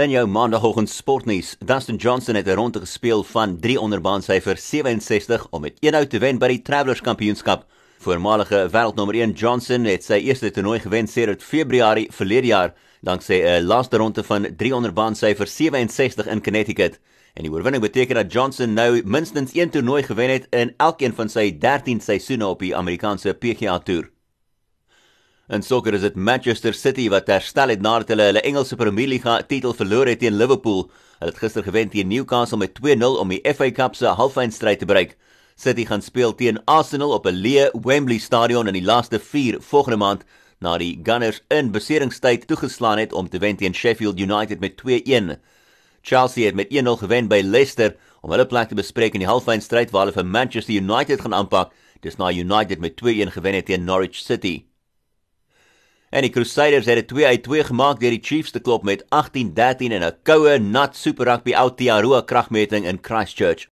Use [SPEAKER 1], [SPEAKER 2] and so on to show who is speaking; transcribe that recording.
[SPEAKER 1] In jou maandagooggend sportnuus, Dustin Johnson het 'n ronde gespeel van 3 onderbaan syfer 67 om met een out te wen by die Travelers Kampioenskap. Voormalige wêreldnommer 1 Johnson het sy eerste toernooi gewen sedert Februarie verlede jaar danksy 'n laaste ronde van 3 onderbaan syfer 67 in Connecticut. En die oorwinning beteken dat Johnson nou minstens een toernooi gewen het in elkeen van sy 13 seisoene op die Amerikaanse PGA Tour. In sokker is dit Manchester City wat herstel het nadat hulle hulle Engelse Premier League titel verloor het teen Liverpool. Hulle het gister gewen teen Newcastle met 2-0 om die FA Cup se halfeindstryd te bereik. City gaan speel teen Arsenal op 'n leë Wembley Stadion in die laaste 4 volgende maand na die Gunners in beseringstyd toegeslaan het om te wen teen Sheffield United met 2-1. Chelsea het met 1-0 gewen by Leicester om hulle plek te bespreek in die halfeindstryd waar hulle vir Manchester United gaan aanpak. Dis na United met 2-1 gewen het teen Norwich City. En die Crusaders het dit 2 uit 2 gemaak deur die Chiefs te klop met 18-13 in 'n koue, nat Super Rugby Aotearoa kragmeting in Christchurch.